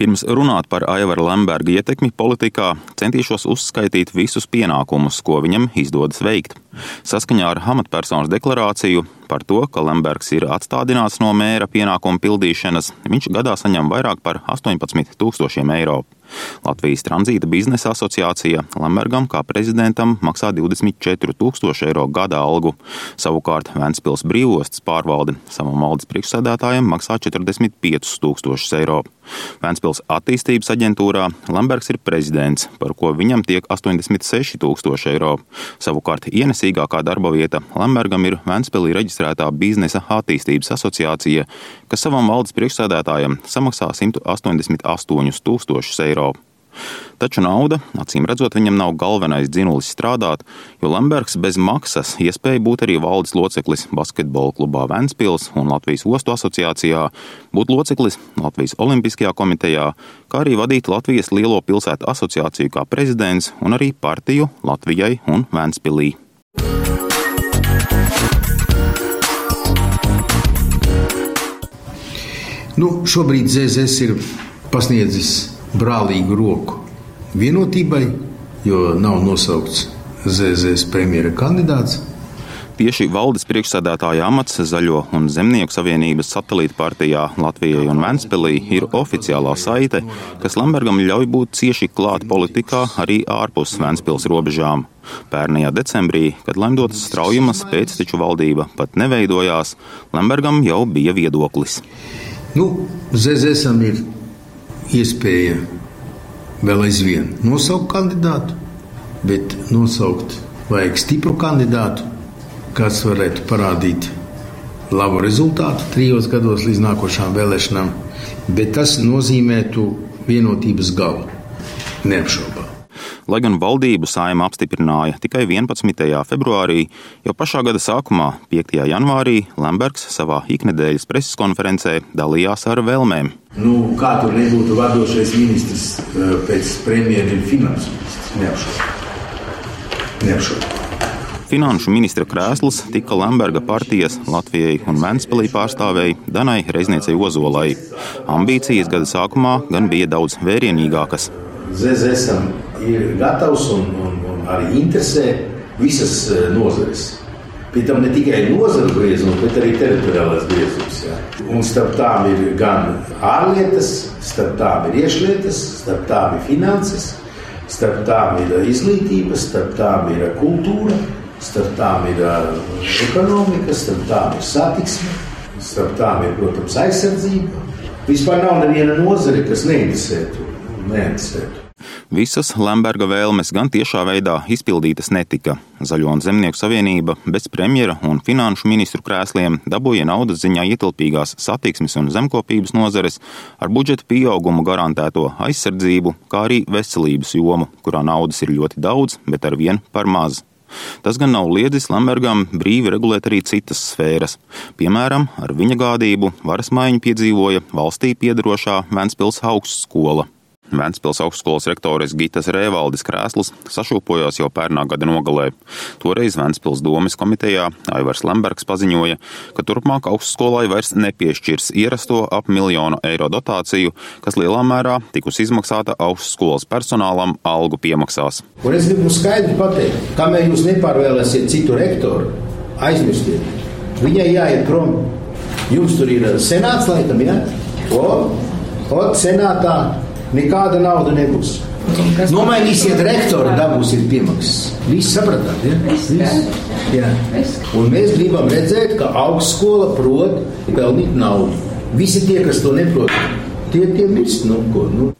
Pirms runāt par Aivara Lemberga ietekmi politikā, centīšos uzskaitīt visus pienākumus, ko viņam izdodas veikt. Saskaņā ar amatpersonas deklarāciju par to, ka Lembergs ir atstādināts no mēra pienākumu pildīšanas, viņš gadā saņem vairāk par 18 tūkstošiem eiro. Latvijas tranzīta biznesa asociācija Lembergam kā prezidentam maksā 24 tūkstoši eiro gada algu. Savukārt Ventspils brīvostas pārvalde savam valdes priekšsēdētājam maksā 45 tūkstošus eiro. Ventspils attīstības aģentūrā Lembergs ir prezidents, par ko viņam tiek 86 tūkstoši eiro. Savukārt ienesīgākā darba vieta Lembergam ir Ventspilī reģistrētā biznesa attīstības asociācija, kas savam valdes priekšsēdētājam samaksā 188 tūkstošus eiro. Taču nauda, acīm redzot, viņam nav galvenais dzinulis strādāt, jo Lembergs bez maksas iespēja būt arī valdes loceklis basketbola klubā Ventspils un Latvijas ostu asociācijā, būt loceklis Latvijas Olimpiskajā komitejā, kā arī vadīt Latvijas Lielo pilsētu asociāciju kā prezidents un arī partiju Latvijai un Ventspilī. Nu, šobrīd ZZS ir pasniedzis brālīgu roku vienotībai, jo nav nosaukts ZZS premjera kandidāts. Tieši valdes priekšsēdētāja amats Zaļo un Zemnieku savienības satelīta partijā Latvijai un Ventspilī ir oficiālā saite, kas Lembergam ļauj būt cieši klāt politikā arī ārpus Ventspils robežām. Pērnajā decembrī, kad lemdotas straujumas pēcteču valdība pat neveidojās, Lembergam jau bija viedoklis. Nu, ZZSam ir iespēja vēl aizvien nosaukt kandidātu, bet nosaukt vajag stipru kandidātu, kas varētu parādīt labu rezultātu trijos gados līdz nākošām vēlēšanām, bet tas nozīmētu vienotības galu. Neapšaubām. Lai gan valdību saima apstiprināja tikai 11. februārī, jau pašā gada sākumā, 5. janvārī, Lembergs savā iknedēļas preses konferencē dalījās ar vēlmēm. Nu, kā tur nebūtu vadošais ministrs pēc premjera ir finanses ministrs? Neapšaubām. Neapšaubām. Finanšu ministra krēsls tika Lemberga partijas Latvijai un Ventspēlī pārstāvēji Danai Reizniecei Ozolai. Ambīcijas gada sākumā gan bija daudz vērienīgākas. ZZSam ir gatavs un, un, un arī interesē visas nozares. Pie tam ne tikai nozara griezums, bet arī teritoriālais griezums. Ja. Un starp tām ir gan ārlietas, starp tām ir iekšlietas, starp tām ir finanses, starp tām ir izglītība, starp tām ir kultūra, starp tām ir ekonomika, starp tām ir satiksme, starp tām ir, protams, aizsardzība. Vispār nav neviena nozare, kas neinteresētu. Neinteresētu. Visas Lemberga vēlmes gan tiešā veidā izpildītas netika. Zaļo un Zemnieku savienība bez premjera un finanšu ministru krēsliem dabūja naudas ziņā ietilpīgās satiksmes un zemkopības nozares ar budžeta pieaugumu garantēto aizsardzību, kā arī veselības jomu, kurā naudas ir ļoti daudz, bet ar vien par maz. Tas gan nav liedzis Lembergam brīvi regulēt arī citas sfēras. Piemēram, ar viņa gādību varas maiņu piedzīvoja valstī piedarošā Ventspils augstskola. Ventspils augstskolas rektoris Gitas Rēvaldis krēsls sašūpojās jau pērnā gada nogalē. Toreiz Ventspils domes komitejā Aivars Lembergs paziņoja, ka turpmāk augstskolai vairs nepiešķirs ierasto ap miljonu eiro dotāciju, kas lielā mērā tikus izmaksāta augstskolas personālam algu piemaksās. Un es gribu skaidri pateikt, kamēr jūs nepārvēlēsiet citu rektoru, aizmirstiet, viņai jāiet prom. Jums tur ir senāts, laikam, jā? O, o senātā Nekāda nauda nebūs. Nomainīsiet rektoru, dabūsiet piemaksas. Visi sapratāt, ja? Viss. Jā. Un mēs gribam redzēt, ka augstskola prot pelnīt naudu. Visi tie, kas to neprot, tie tie mirst. Nu, ko, nu.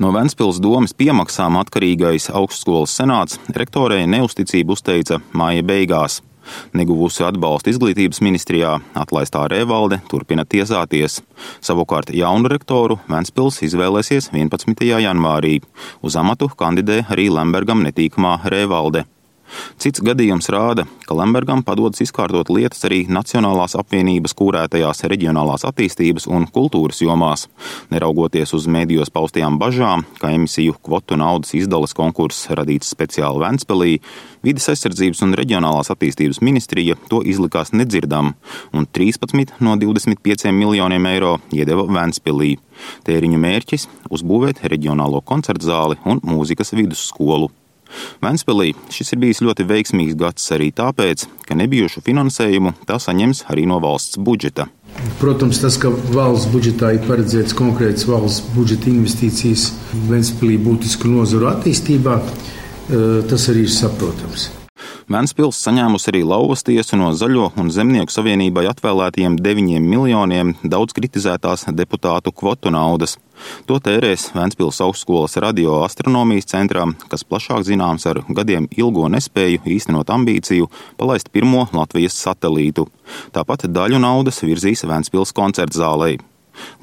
No Ventspils domas piemaksām atkarīgais augstskolas senāts rektorei neusticību uzteica māja beigās. Neguvusi atbalstu izglītības ministrijā, atlaistā Rēvalde turpina tiesāties. Savukārt jaunu rektoru Ventspils izvēlēsies 11. janvārī. Uz amatu kandidē arī Lembergam netīkamā Rēvalde. Cits gadījums rāda, ka Lembergam padodas izkārtot lietas arī Nacionālās apvienības kūrētajās reģionālās attīstības un kultūras jomās. Neraugoties uz mēdījos paustajām bažām, ka emisiju kvotu naudas izdales konkurss radīts speciāli Ventspēlī, vides aizsardzības un reģionālās attīstības ministrija to izlikās nedzirdam un 13 no 25 miljoniem eiro iedeva Ventspēlī. Tēriņu mērķis - uzbūvēt reģionālo koncertu zāli un mūzikas vidusskolu. Ventspēlī šis ir bijis ļoti veiksmīgs gads arī tāpēc, ka nebijušu finansējumu tā saņems arī no valsts budžeta. Protams, tas, ka valsts budžetā ir paredzēts konkrēts valsts budžeta investīcijas Ventspēlī būtisku nozaru attīstībā, eh, tas arī ir saprotams. Ventspils saņēmusi arī lauvas tiesu no Zaļo un Zemnieku savienībai atvēlētajiem 9 miljoniem daudz kritizētās deputātu kvotu naudas. To tērēs Ventspils augstskolas radioastronomijas centrā, kas plašāk zināms ar gadiem ilgo nespēju īstenot ambīciju palaist pirmo Latvijas satelītu. Tāpat daļu naudas virzīs Ventspils koncertzālei.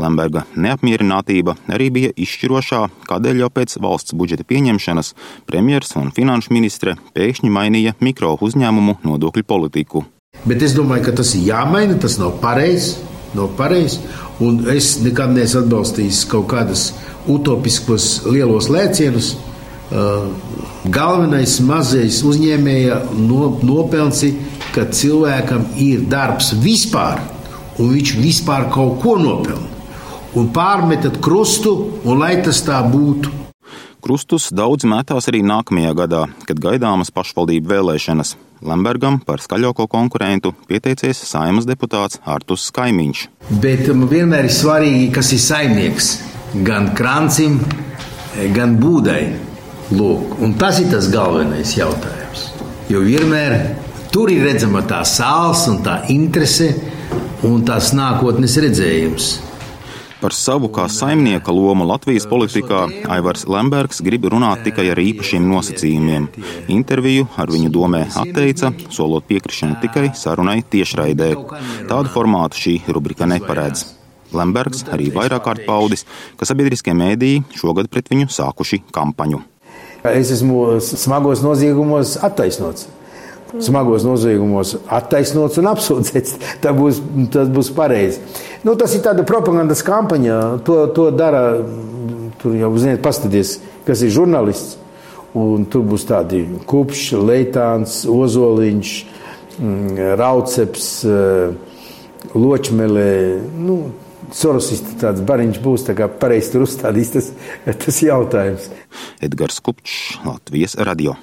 Lemberga neapmierinātība arī bija izšķirošā, kādēļ jau pēc valsts budžeta pieņemšanas premjers un finanšu ministre pēkšņi mainīja mikro uzņēmumu nodokļu politiku. Bet es domāju, ka tas ir jāmaina, tas nav pareizi. Nav pareizi. Un es nekad neesmu atbalstījis kaut kādus utopiskos lielos lēcienus. Galvenais mazais uzņēmēja no, nopelns ir, ka cilvēkam ir darbs vispār un viņš vispār kaut ko nopelna. Un pārmetat krustu, un lai tas tā būtu. Krustus daudz metās arī nākamajā gadā, kad gaidāmas pašvaldību vēlēšanas. Lembergam par skaļāko konkurentu pieteicies saimas deputāts Artus Kaimiņš. Bet man vienmēr ir svarīgi, kas ir saimnieks gan krancim, gan būdai. Lūk, un tas ir tas galvenais jautājums. Jo vienmēr tur ir redzama tā sāls un tā interese un tās nākotnes redzējums. Par savu kā saimnieka lomu Latvijas politikā Aivars Lembergs grib runāt tikai ar īpašiem nosacījumiem. Interviju ar viņu domē atteica, solot piekrišanu tikai sarunai tiešraidē. Tādu formātu šī rubrika neparedz. Lembergs arī vairāk kārt paudis, ka sabiedriskie mēdīji šogad pret viņu sākuši kampaņu. Es esmu smagos noziegumos attaisnots smagos noziegumos attaisnots un apsūdzēts. Tas būs, tas būs pareizi. Nu, tas ir tāda propagandas kampaņa. To, to dara, tur jau ziniet, paskaties, kas ir žurnālists. Un tur būs tādi kupšs, leitāns, ozoliņš, mm, rauceps, eh, ločmelē. Nu, Sorosists tāds bariņš būs, tā kā pareizi tur uzstādīs tas, tas jautājums. Edgars Kupčs, Latvijas radio.